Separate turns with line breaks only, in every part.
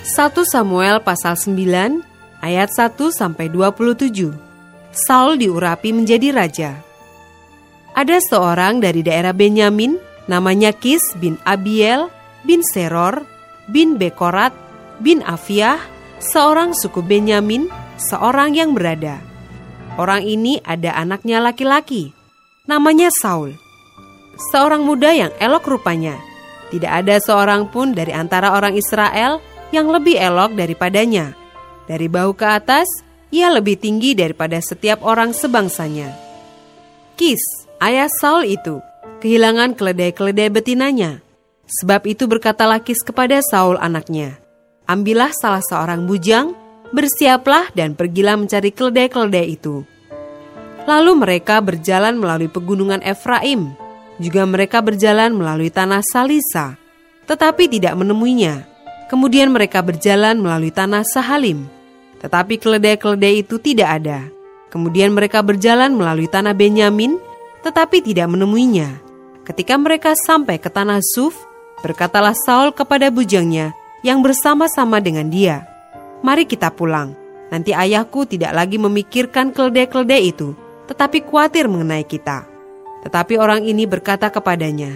1 Samuel pasal 9 ayat 1 sampai 27. Saul diurapi menjadi raja. Ada seorang dari daerah Benyamin namanya Kis bin Abiel bin Seror bin Bekorat bin Afiah, seorang suku Benyamin, seorang yang berada. Orang ini ada anaknya laki-laki, namanya Saul. Seorang muda yang elok rupanya. Tidak ada seorang pun dari antara orang Israel yang lebih elok daripadanya. Dari bahu ke atas, ia lebih tinggi daripada setiap orang sebangsanya. Kis, ayah Saul itu, kehilangan keledai-keledai betinanya. Sebab itu berkatalah Kis kepada Saul anaknya, Ambillah salah seorang bujang, bersiaplah dan pergilah mencari keledai-keledai itu. Lalu mereka berjalan melalui pegunungan Efraim, juga mereka berjalan melalui tanah Salisa, tetapi tidak menemuinya. Kemudian mereka berjalan melalui tanah Sahalim, tetapi keledai-keledai itu tidak ada. Kemudian mereka berjalan melalui tanah Benyamin, tetapi tidak menemuinya. Ketika mereka sampai ke tanah Suf, berkatalah Saul kepada bujangnya yang bersama-sama dengan dia, "Mari kita pulang. Nanti ayahku tidak lagi memikirkan keledai-keledai itu, tetapi khawatir mengenai kita." Tetapi orang ini berkata kepadanya,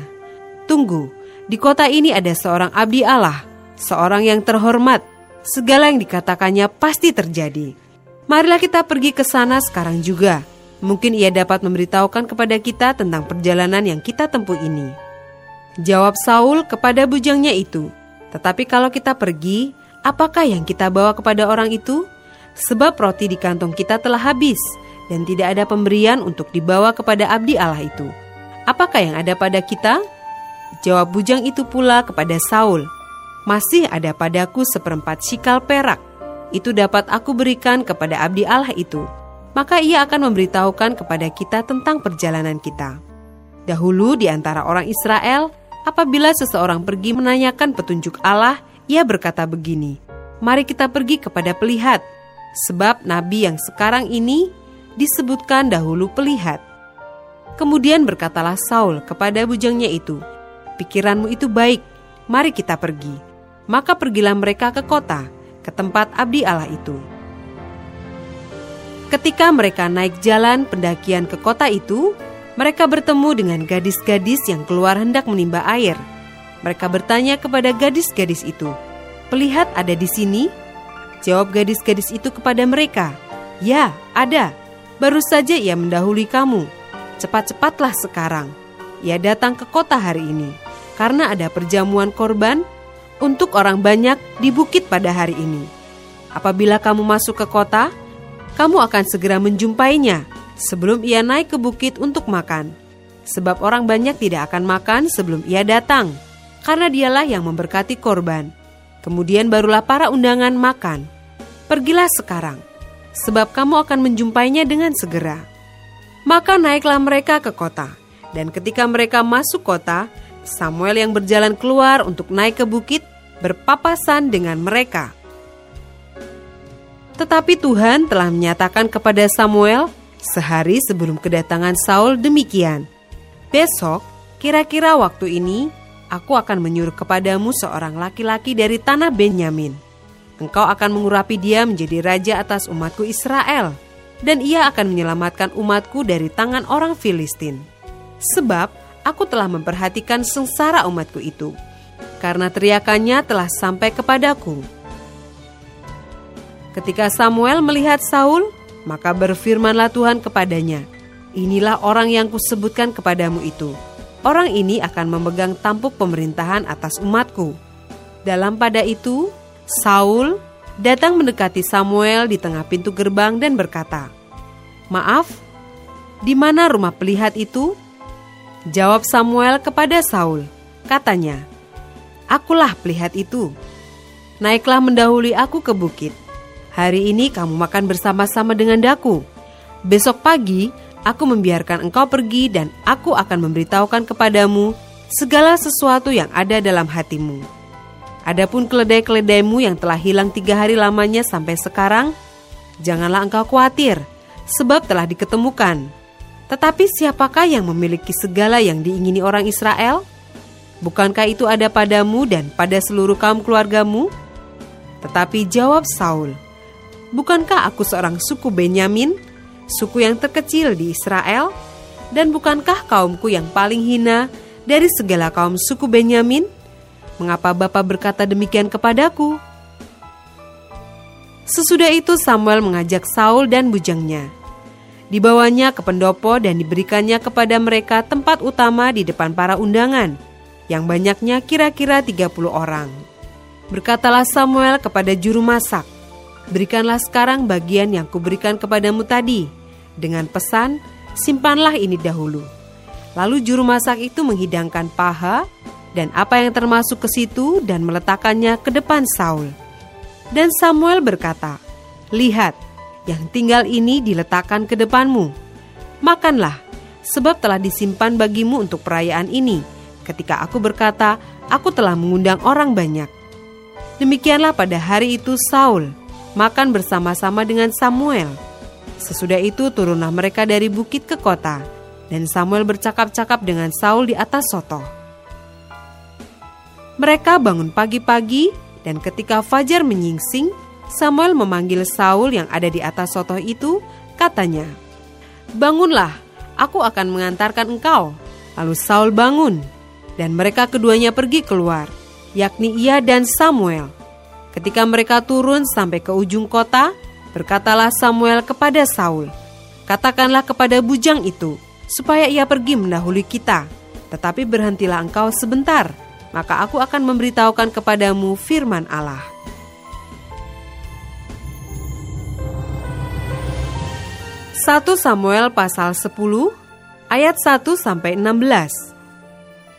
"Tunggu, di kota ini ada seorang abdi Allah." Seorang yang terhormat. Segala yang dikatakannya pasti terjadi. Marilah kita pergi ke sana sekarang juga. Mungkin ia dapat memberitahukan kepada kita tentang perjalanan yang kita tempuh ini. Jawab Saul kepada bujangnya itu, "Tetapi kalau kita pergi, apakah yang kita bawa kepada orang itu? Sebab roti di kantong kita telah habis, dan tidak ada pemberian untuk dibawa kepada abdi Allah itu. Apakah yang ada pada kita?" Jawab bujang itu pula kepada Saul, masih ada padaku seperempat sikal perak. Itu dapat aku berikan kepada abdi Allah itu. Maka ia akan memberitahukan kepada kita tentang perjalanan kita. Dahulu di antara orang Israel, apabila seseorang pergi menanyakan petunjuk Allah, ia berkata begini, Mari kita pergi kepada pelihat, sebab nabi yang sekarang ini disebutkan dahulu pelihat. Kemudian berkatalah Saul kepada bujangnya itu, Pikiranmu itu baik, mari kita pergi. Maka pergilah mereka ke kota, ke tempat abdi Allah itu. Ketika mereka naik jalan pendakian ke kota itu, mereka bertemu dengan gadis-gadis yang keluar hendak menimba air. Mereka bertanya kepada gadis-gadis itu, "Pelihat ada di sini?" Jawab gadis-gadis itu kepada mereka, "Ya, ada. Baru saja ia mendahului kamu. Cepat-cepatlah sekarang. Ia datang ke kota hari ini karena ada perjamuan korban untuk orang banyak di bukit pada hari ini. Apabila kamu masuk ke kota, kamu akan segera menjumpainya sebelum ia naik ke bukit untuk makan. Sebab orang banyak tidak akan makan sebelum ia datang, karena dialah yang memberkati korban. Kemudian barulah para undangan makan. Pergilah sekarang, sebab kamu akan menjumpainya dengan segera. Maka naiklah mereka ke kota, dan ketika mereka masuk kota, Samuel yang berjalan keluar untuk naik ke bukit berpapasan dengan mereka. Tetapi Tuhan telah menyatakan kepada Samuel sehari sebelum kedatangan Saul demikian. Besok, kira-kira waktu ini, aku akan menyuruh kepadamu seorang laki-laki dari tanah Benyamin. Engkau akan mengurapi dia menjadi raja atas umatku Israel, dan ia akan menyelamatkan umatku dari tangan orang Filistin. Sebab aku telah memperhatikan sengsara umatku itu, karena teriakannya telah sampai kepadaku. Ketika Samuel melihat Saul, maka berfirmanlah Tuhan kepadanya, Inilah orang yang kusebutkan kepadamu itu. Orang ini akan memegang tampuk pemerintahan atas umatku. Dalam pada itu, Saul datang mendekati Samuel di tengah pintu gerbang dan berkata, Maaf, di mana rumah pelihat itu? Jawab Samuel kepada Saul, katanya, akulah pelihat itu. Naiklah mendahului aku ke bukit. Hari ini kamu makan bersama-sama dengan daku. Besok pagi aku membiarkan engkau pergi dan aku akan memberitahukan kepadamu segala sesuatu yang ada dalam hatimu. Adapun keledai-keledaimu yang telah hilang tiga hari lamanya sampai sekarang, janganlah engkau khawatir, sebab telah diketemukan. Tetapi siapakah yang memiliki segala yang diingini orang Israel? Bukankah itu ada padamu dan pada seluruh kaum keluargamu? Tetapi jawab Saul, Bukankah aku seorang suku Benyamin, suku yang terkecil di Israel? Dan bukankah kaumku yang paling hina dari segala kaum suku Benyamin? Mengapa Bapak berkata demikian kepadaku? Sesudah itu Samuel mengajak Saul dan bujangnya. Dibawanya ke pendopo dan diberikannya kepada mereka tempat utama di depan para undangan, yang banyaknya kira-kira 30 orang. Berkatalah Samuel kepada juru masak, Berikanlah sekarang bagian yang kuberikan kepadamu tadi, dengan pesan, simpanlah ini dahulu. Lalu juru masak itu menghidangkan paha dan apa yang termasuk ke situ dan meletakkannya ke depan Saul. Dan Samuel berkata, Lihat, yang tinggal ini diletakkan ke depanmu. Makanlah, sebab telah disimpan bagimu untuk perayaan ini. Ketika aku berkata, aku telah mengundang orang banyak. Demikianlah pada hari itu Saul, makan bersama-sama dengan Samuel. Sesudah itu turunlah mereka dari bukit ke kota, dan Samuel bercakap-cakap dengan Saul di atas soto. Mereka bangun pagi-pagi, dan ketika fajar menyingsing, Samuel memanggil Saul yang ada di atas soto itu, katanya, Bangunlah, aku akan mengantarkan engkau. Lalu Saul bangun, dan mereka keduanya pergi keluar, yakni ia dan Samuel. Ketika mereka turun sampai ke ujung kota, berkatalah Samuel kepada Saul, "Katakanlah kepada bujang itu supaya ia pergi mendahului kita, tetapi berhentilah engkau sebentar, maka aku akan memberitahukan kepadamu firman Allah." Satu Samuel pasal 10 ayat 1 sampai 16.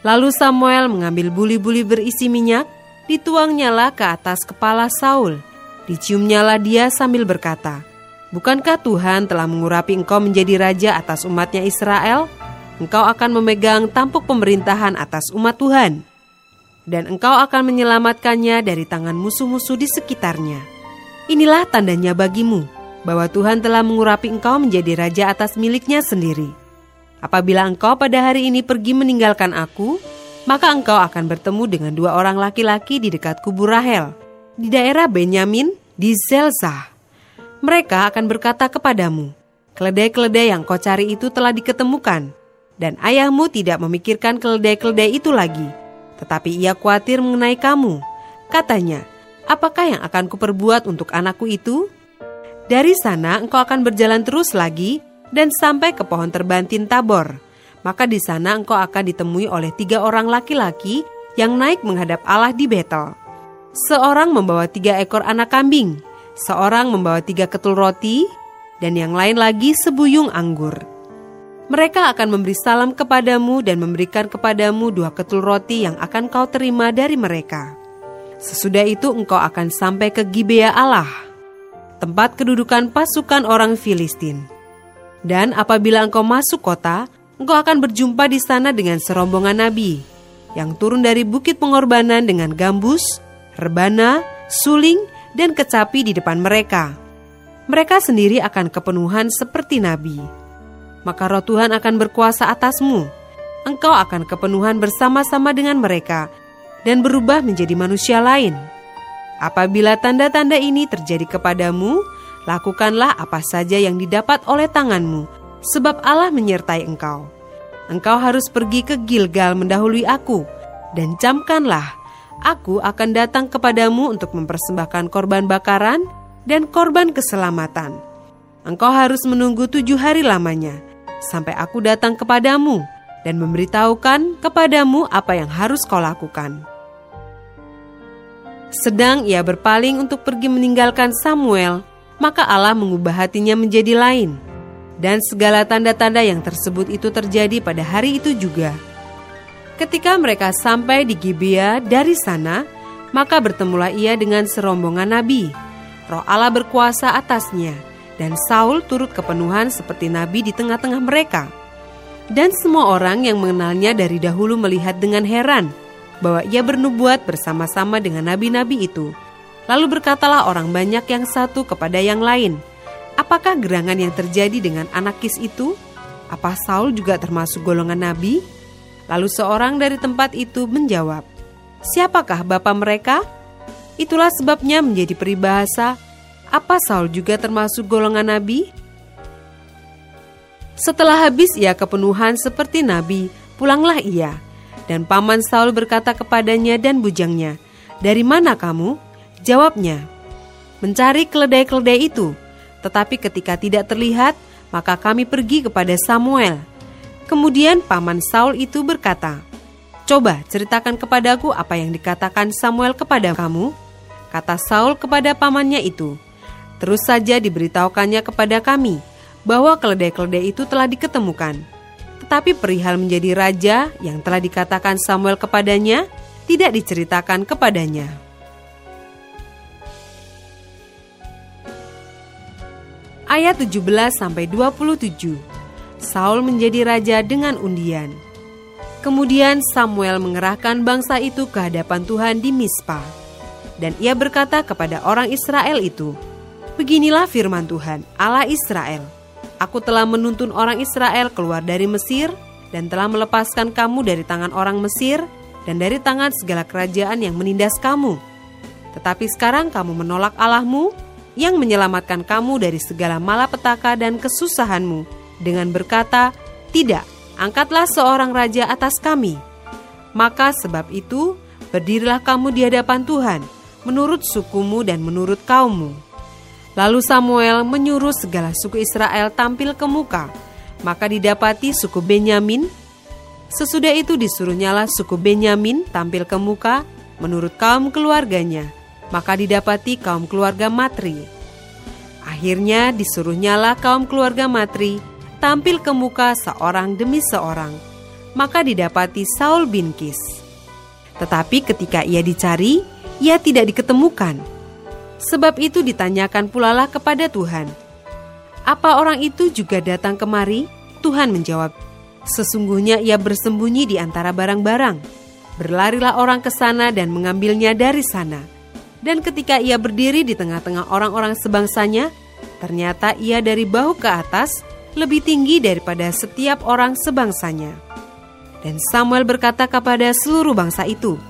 Lalu Samuel mengambil buli-buli berisi minyak dituangnyalah ke atas kepala Saul. Diciumnyalah dia sambil berkata, Bukankah Tuhan telah mengurapi engkau menjadi raja atas umatnya Israel? Engkau akan memegang tampuk pemerintahan atas umat Tuhan. Dan engkau akan menyelamatkannya dari tangan musuh-musuh di sekitarnya. Inilah tandanya bagimu, bahwa Tuhan telah mengurapi engkau menjadi raja atas miliknya sendiri. Apabila engkau pada hari ini pergi meninggalkan aku, maka engkau akan bertemu dengan dua orang laki-laki di dekat kubur Rahel, di daerah Benyamin, di Zelzah. Mereka akan berkata kepadamu, keledai-keledai yang kau cari itu telah diketemukan, dan ayahmu tidak memikirkan keledai-keledai itu lagi, tetapi ia khawatir mengenai kamu. Katanya, apakah yang akan kuperbuat untuk anakku itu? Dari sana engkau akan berjalan terus lagi dan sampai ke pohon terbantin Tabor maka di sana engkau akan ditemui oleh tiga orang laki-laki yang naik menghadap Allah di Betel. Seorang membawa tiga ekor anak kambing, seorang membawa tiga ketul roti, dan yang lain lagi sebuyung anggur. Mereka akan memberi salam kepadamu dan memberikan kepadamu dua ketul roti yang akan kau terima dari mereka. Sesudah itu engkau akan sampai ke Gibea Allah, tempat kedudukan pasukan orang Filistin. Dan apabila engkau masuk kota, engkau akan berjumpa di sana dengan serombongan nabi yang turun dari bukit pengorbanan dengan gambus, rebana, suling, dan kecapi di depan mereka. Mereka sendiri akan kepenuhan seperti nabi. Maka roh Tuhan akan berkuasa atasmu. Engkau akan kepenuhan bersama-sama dengan mereka dan berubah menjadi manusia lain. Apabila tanda-tanda ini terjadi kepadamu, lakukanlah apa saja yang didapat oleh tanganmu, sebab Allah menyertai engkau. Engkau harus pergi ke Gilgal mendahului aku, dan camkanlah, aku akan datang kepadamu untuk mempersembahkan korban bakaran dan korban keselamatan. Engkau harus menunggu tujuh hari lamanya, sampai aku datang kepadamu dan memberitahukan kepadamu apa yang harus kau lakukan. Sedang ia berpaling untuk pergi meninggalkan Samuel, maka Allah mengubah hatinya menjadi lain dan segala tanda-tanda yang tersebut itu terjadi pada hari itu juga. Ketika mereka sampai di Gibea dari sana, maka bertemulah ia dengan serombongan nabi. Roh Allah berkuasa atasnya, dan Saul turut kepenuhan seperti nabi di tengah-tengah mereka. Dan semua orang yang mengenalnya dari dahulu melihat dengan heran bahwa ia bernubuat bersama-sama dengan nabi-nabi itu. Lalu berkatalah orang banyak yang satu kepada yang lain, Apakah gerangan yang terjadi dengan anak Kis itu? Apa Saul juga termasuk golongan nabi? Lalu seorang dari tempat itu menjawab, Siapakah bapa mereka? Itulah sebabnya menjadi peribahasa, apa Saul juga termasuk golongan nabi? Setelah habis ia kepenuhan seperti nabi, pulanglah ia. Dan paman Saul berkata kepadanya dan bujangnya, Dari mana kamu? Jawabnya, Mencari keledai-keledai itu. Tetapi ketika tidak terlihat, maka kami pergi kepada Samuel Kemudian paman Saul itu berkata, Coba ceritakan kepadaku apa yang dikatakan Samuel kepada kamu. Kata Saul kepada pamannya itu, Terus saja diberitahukannya kepada kami bahwa keledai-keledai itu telah diketemukan. Tetapi perihal menjadi raja yang telah dikatakan Samuel kepadanya tidak diceritakan kepadanya. Ayat 17 sampai 27. Saul menjadi raja dengan undian. Kemudian Samuel mengerahkan bangsa itu ke hadapan Tuhan di Mispa. Dan ia berkata kepada orang Israel itu, Beginilah firman Tuhan, Allah Israel. Aku telah menuntun orang Israel keluar dari Mesir dan telah melepaskan kamu dari tangan orang Mesir dan dari tangan segala kerajaan yang menindas kamu. Tetapi sekarang kamu menolak Allahmu yang menyelamatkan kamu dari segala malapetaka dan kesusahanmu dengan berkata, "Tidak, angkatlah seorang raja atas kami." Maka sebab itu, berdirilah kamu di hadapan Tuhan, menurut sukumu dan menurut kaummu. Lalu Samuel menyuruh segala suku Israel tampil ke muka, maka didapati suku Benyamin. Sesudah itu disuruhnyalah suku Benyamin tampil ke muka menurut kaum keluarganya, maka didapati kaum keluarga Matri. Akhirnya disuruhnyalah kaum keluarga Matri tampil ke muka seorang demi seorang, maka didapati Saul bin Kis. Tetapi ketika ia dicari, ia tidak diketemukan. Sebab itu ditanyakan pulalah kepada Tuhan. Apa orang itu juga datang kemari? Tuhan menjawab, Sesungguhnya ia bersembunyi di antara barang-barang. Berlarilah orang ke sana dan mengambilnya dari sana. Dan ketika ia berdiri di tengah-tengah orang-orang sebangsanya, ternyata ia dari bahu ke atas lebih tinggi daripada setiap orang sebangsanya. Dan Samuel berkata kepada seluruh bangsa itu,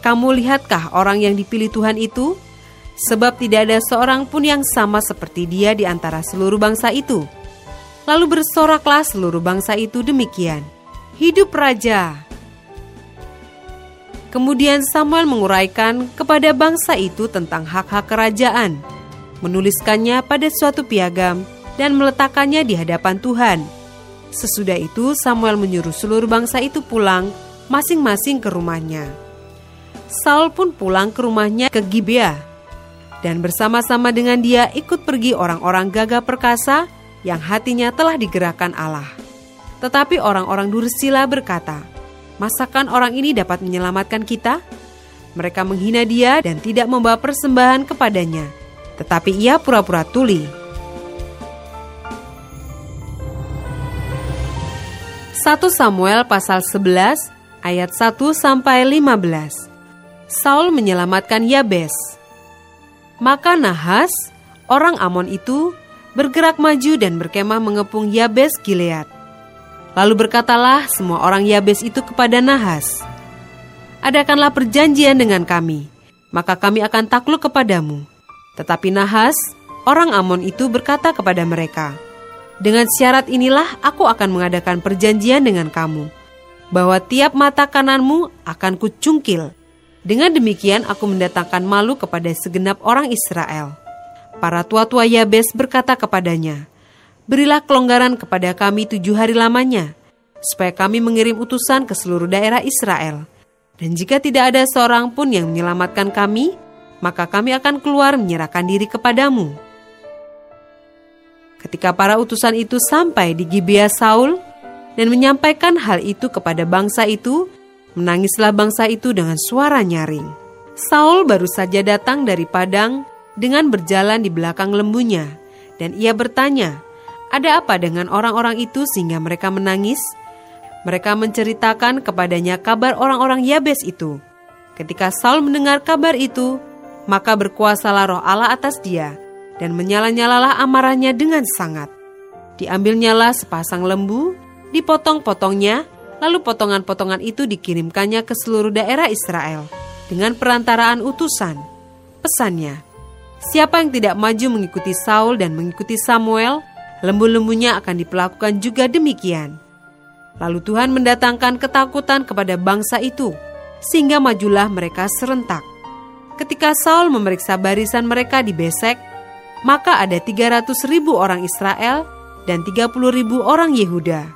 "Kamu lihatkah orang yang dipilih Tuhan itu? Sebab tidak ada seorang pun yang sama seperti dia di antara seluruh bangsa itu." Lalu bersoraklah seluruh bangsa itu demikian, "Hidup raja!" Kemudian Samuel menguraikan kepada bangsa itu tentang hak-hak kerajaan, menuliskannya pada suatu piagam dan meletakkannya di hadapan Tuhan. Sesudah itu Samuel menyuruh seluruh bangsa itu pulang masing-masing ke rumahnya. Saul pun pulang ke rumahnya ke Gibea dan bersama-sama dengan dia ikut pergi orang-orang gagah perkasa yang hatinya telah digerakkan Allah. Tetapi orang-orang Dursila berkata, Masakan orang ini dapat menyelamatkan kita? Mereka menghina dia dan tidak membawa persembahan kepadanya, tetapi ia pura-pura tuli 1 Samuel pasal 11 ayat 1 sampai 15. Saul menyelamatkan Yabes. Maka Nahas, orang Amon itu, bergerak maju dan berkemah mengepung Yabes Gilead. Lalu berkatalah semua orang Yabes itu kepada Nahas, Adakanlah perjanjian dengan kami, maka kami akan takluk kepadamu. Tetapi Nahas, orang Amon itu berkata kepada mereka, dengan syarat inilah aku akan mengadakan perjanjian dengan kamu, bahwa tiap mata kananmu akan kucungkil. Dengan demikian aku mendatangkan malu kepada segenap orang Israel. Para tua-tua Yabes berkata kepadanya, Berilah kelonggaran kepada kami tujuh hari lamanya, supaya kami mengirim utusan ke seluruh daerah Israel. Dan jika tidak ada seorang pun yang menyelamatkan kami, maka kami akan keluar menyerahkan diri kepadamu.' Ketika para utusan itu sampai di Gibea Saul, dan menyampaikan hal itu kepada bangsa itu, menangislah bangsa itu dengan suara nyaring. Saul baru saja datang dari padang dengan berjalan di belakang lembunya, dan ia bertanya, "Ada apa dengan orang-orang itu sehingga mereka menangis?" Mereka menceritakan kepadanya kabar orang-orang Yabes itu. Ketika Saul mendengar kabar itu, maka berkuasalah roh Allah atas dia, dan menyala-nyalalah amarahnya dengan sangat. Diambilnyalah sepasang lembu, dipotong-potongnya, lalu potongan-potongan itu dikirimkannya ke seluruh daerah Israel dengan perantaraan utusan. Pesannya, siapa yang tidak maju mengikuti Saul dan mengikuti Samuel, lembu-lembunya akan diperlakukan juga demikian. Lalu Tuhan mendatangkan ketakutan kepada bangsa itu, sehingga majulah mereka serentak. Ketika Saul memeriksa barisan mereka di Besek, maka ada 300 ribu orang Israel dan 30 ribu orang Yehuda.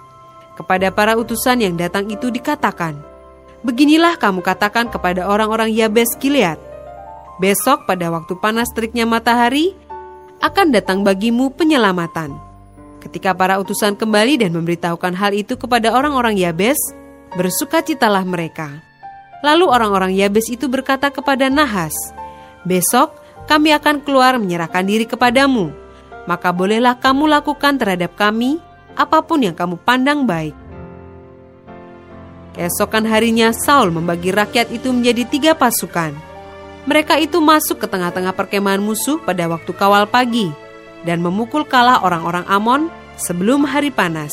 Kepada para utusan yang datang itu dikatakan, Beginilah kamu katakan kepada orang-orang Yabes Gilead, Besok pada waktu panas teriknya matahari, akan datang bagimu penyelamatan Ketika para utusan kembali dan memberitahukan hal itu kepada orang-orang Yabes, bersukacitalah mereka. Lalu orang-orang Yabes itu berkata kepada Nahas, "Besok kami akan keluar menyerahkan diri kepadamu, maka bolehlah kamu lakukan terhadap kami apa pun yang kamu pandang baik." Keesokan harinya Saul membagi rakyat itu menjadi tiga pasukan. Mereka itu masuk ke tengah-tengah perkemahan musuh pada waktu kawal pagi dan memukul kalah orang-orang Amon sebelum hari panas,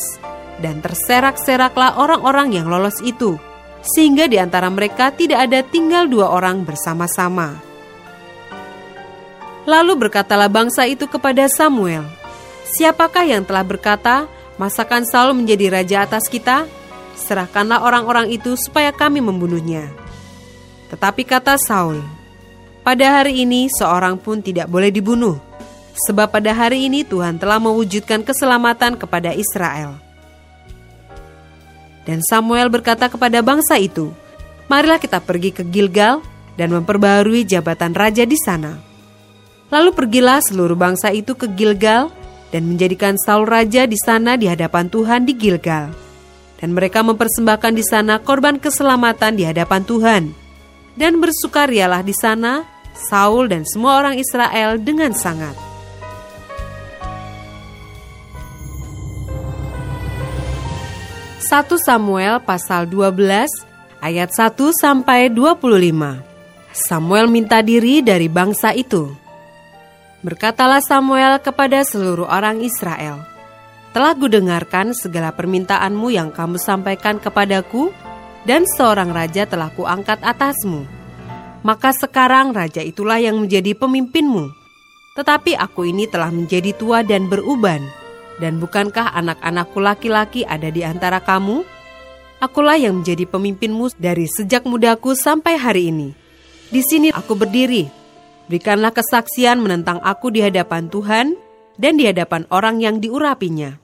dan terserak-seraklah orang-orang yang lolos itu, sehingga di antara mereka tidak ada tinggal dua orang bersama-sama. Lalu berkatalah bangsa itu kepada Samuel, Siapakah yang telah berkata, masakan Saul menjadi raja atas kita? Serahkanlah orang-orang itu supaya kami membunuhnya. Tetapi kata Saul, pada hari ini seorang pun tidak boleh dibunuh, sebab pada hari ini Tuhan telah mewujudkan keselamatan kepada Israel. Dan Samuel berkata kepada bangsa itu, "Marilah kita pergi ke Gilgal dan memperbaharui jabatan raja di sana." Lalu pergilah seluruh bangsa itu ke Gilgal dan menjadikan Saul raja di sana di hadapan Tuhan di Gilgal. Dan mereka mempersembahkan di sana korban keselamatan di hadapan Tuhan. Dan bersukarialah di sana Saul dan semua orang Israel dengan sangat. 1 Samuel pasal 12 ayat 1 sampai 25. Samuel minta diri dari bangsa itu. Berkatalah Samuel kepada seluruh orang Israel, "Telah kudengarkan segala permintaanmu yang kamu sampaikan kepadaku, dan seorang raja telah kuangkat atasmu. Maka sekarang raja itulah yang menjadi pemimpinmu. Tetapi aku ini telah menjadi tua dan beruban." Dan bukankah anak-anakku laki-laki ada di antara kamu? Akulah yang menjadi pemimpinmu dari sejak mudaku sampai hari ini. Di sini aku berdiri. Berikanlah kesaksian menentang aku di hadapan Tuhan dan di hadapan orang yang diurapinya.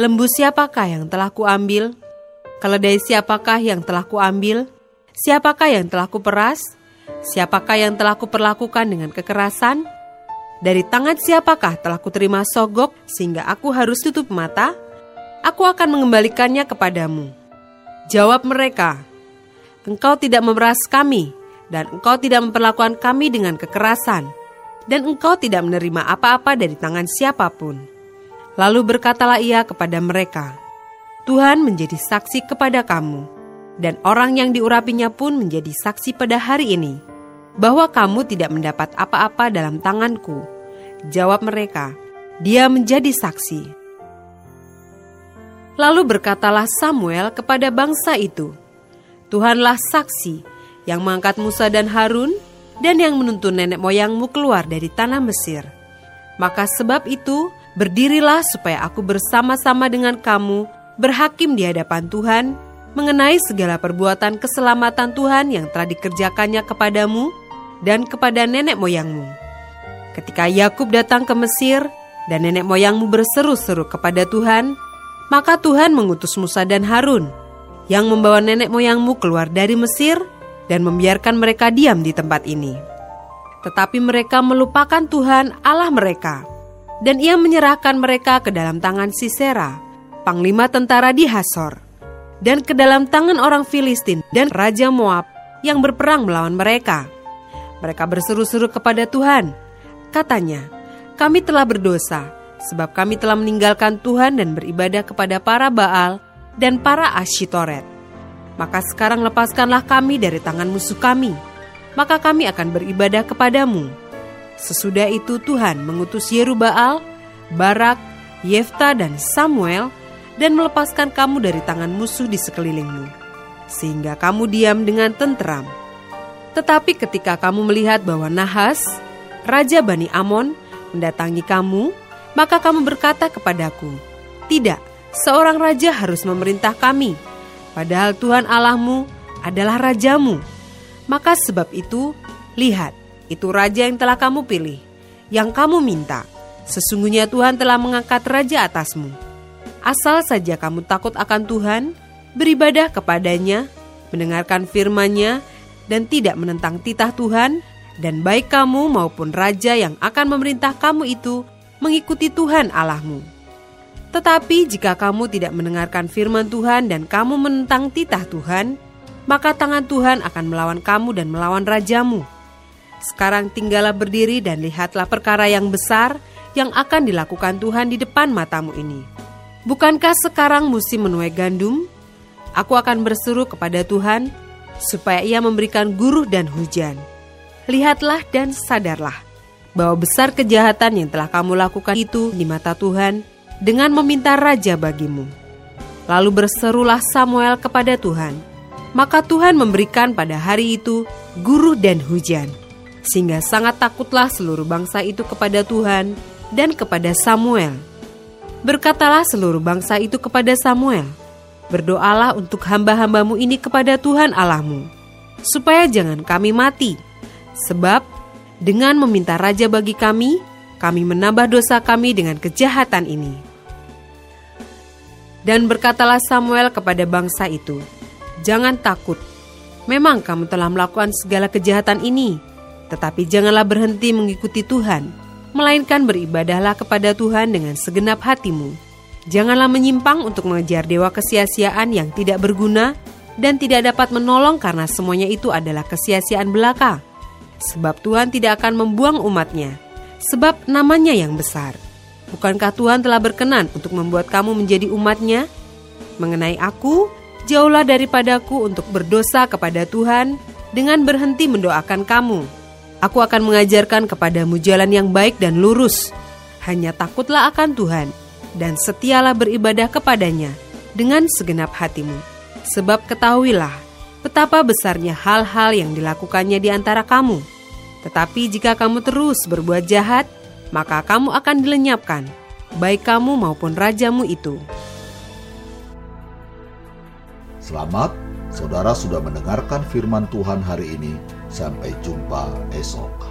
Lembu siapakah yang telah kuambil? Keledai siapakah yang telah kuambil? Siapakah yang telah kuperas? Siapakah yang telah kuperlakukan dengan kekerasan? Dari tangan siapakah telah kuterima sogok sehingga aku harus tutup mata? Aku akan mengembalikannya kepadamu. Jawab mereka, Engkau tidak memeras kami, dan engkau tidak memperlakukan kami dengan kekerasan, dan engkau tidak menerima apa-apa dari tangan siapa pun. Lalu berkatalah ia kepada mereka, Tuhan menjadi saksi kepada kamu, dan orang yang diurapinya pun menjadi saksi pada hari ini.' Bahwa kamu tidak mendapat apa-apa dalam tanganku. Jawab mereka, dia menjadi saksi. Lalu berkatalah Samuel kepada bangsa itu, Tuhanlah saksi yang mengangkat Musa dan Harun dan yang menuntun nenek moyangmu keluar dari tanah Mesir. Maka sebab itu, berdirilah supaya aku bersama-sama dengan kamu berhakim di hadapan Tuhan mengenai segala perbuatan keselamatan Tuhan yang telah dikerjakannya kepadamu dan kepada nenek moyangmu. Ketika Yakub datang ke Mesir dan nenek moyangmu berseru-seru kepada Tuhan, maka Tuhan mengutus Musa dan Harun yang membawa nenek moyangmu keluar dari Mesir dan membiarkan mereka diam di tempat ini. Tetapi mereka melupakan Tuhan Allah mereka, dan ia menyerahkan mereka ke dalam tangan Sisera, panglima tentara di Hasor, dan ke dalam tangan orang Filistin dan Raja Moab yang berperang melawan mereka. Mereka berseru-seru kepada Tuhan. Katanya, kami telah berdosa, sebab kami telah meninggalkan Tuhan dan beribadah kepada para Baal dan para Asyitoret. Maka sekarang lepaskanlah kami dari tangan musuh kami, maka kami akan beribadah kepadamu. Sesudah itu Tuhan mengutus Yerubaal, Barak, Yefta dan Samuel dan melepaskan kamu dari tangan musuh di sekelilingmu, sehingga kamu diam dengan tenteram. Tetapi ketika kamu melihat bahwa Nahas, Raja Bani Amon, mendatangi kamu, maka kamu berkata kepadaku, Tidak, seorang raja harus memerintah kami, padahal Tuhan Allahmu adalah rajamu. Maka sebab itu, lihat, itu raja yang telah kamu pilih, yang kamu minta. Sesungguhnya Tuhan telah mengangkat raja atasmu. Asal saja kamu takut akan Tuhan, beribadah kepadanya, mendengarkan firman-Nya, dan tidak menentang titah Tuhan, dan baik kamu maupun raja yang akan memerintah kamu itu mengikuti Tuhan Allahmu. Tetapi jika kamu tidak mendengarkan firman Tuhan dan kamu menentang titah Tuhan, maka tangan Tuhan akan melawan kamu dan melawan rajamu. Sekarang tinggallah berdiri dan lihatlah perkara yang besar yang akan dilakukan Tuhan di depan matamu ini. Bukankah sekarang musim menuai gandum? Aku akan berseru kepada Tuhan supaya ia memberikan guruh dan hujan. Lihatlah dan sadarlah bahwa besar kejahatan yang telah kamu lakukan itu di mata Tuhan dengan meminta raja bagimu. Lalu berserulah Samuel kepada Tuhan. Maka Tuhan memberikan pada hari itu guru dan hujan. Sehingga sangat takutlah seluruh bangsa itu kepada Tuhan dan kepada Samuel. Berkatalah seluruh bangsa itu kepada Samuel, Berdoalah untuk hamba-hambamu ini kepada Tuhan Allahmu, supaya jangan kami mati. Sebab dengan meminta raja bagi kami, kami menambah dosa kami dengan kejahatan ini. Dan berkatalah Samuel kepada bangsa itu, Jangan takut, memang kamu telah melakukan segala kejahatan ini, tetapi janganlah berhenti mengikuti Tuhan, melainkan beribadahlah kepada Tuhan dengan segenap hatimu. Janganlah menyimpang untuk mengejar dewa kesia-siaan yang tidak berguna dan tidak dapat menolong karena semuanya itu adalah kesia-siaan belaka. Sebab Tuhan tidak akan membuang umatnya, sebab namanya yang besar. Bukankah Tuhan telah berkenan untuk membuat kamu menjadi umatnya? Mengenai aku, jauhlah daripadaku untuk berdosa kepada Tuhan dengan berhenti mendoakan kamu. Aku akan mengajarkan kepadamu jalan yang baik dan lurus. Hanya takutlah akan Tuhan dan setialah beribadah kepadanya dengan segenap hatimu. Sebab ketahuilah betapa besarnya hal-hal yang dilakukannya di antara kamu. Tetapi jika kamu terus berbuat jahat, maka kamu akan dilenyapkan, baik kamu maupun rajamu itu.
Selamat, saudara sudah mendengarkan firman Tuhan hari ini. Sampai jumpa esok.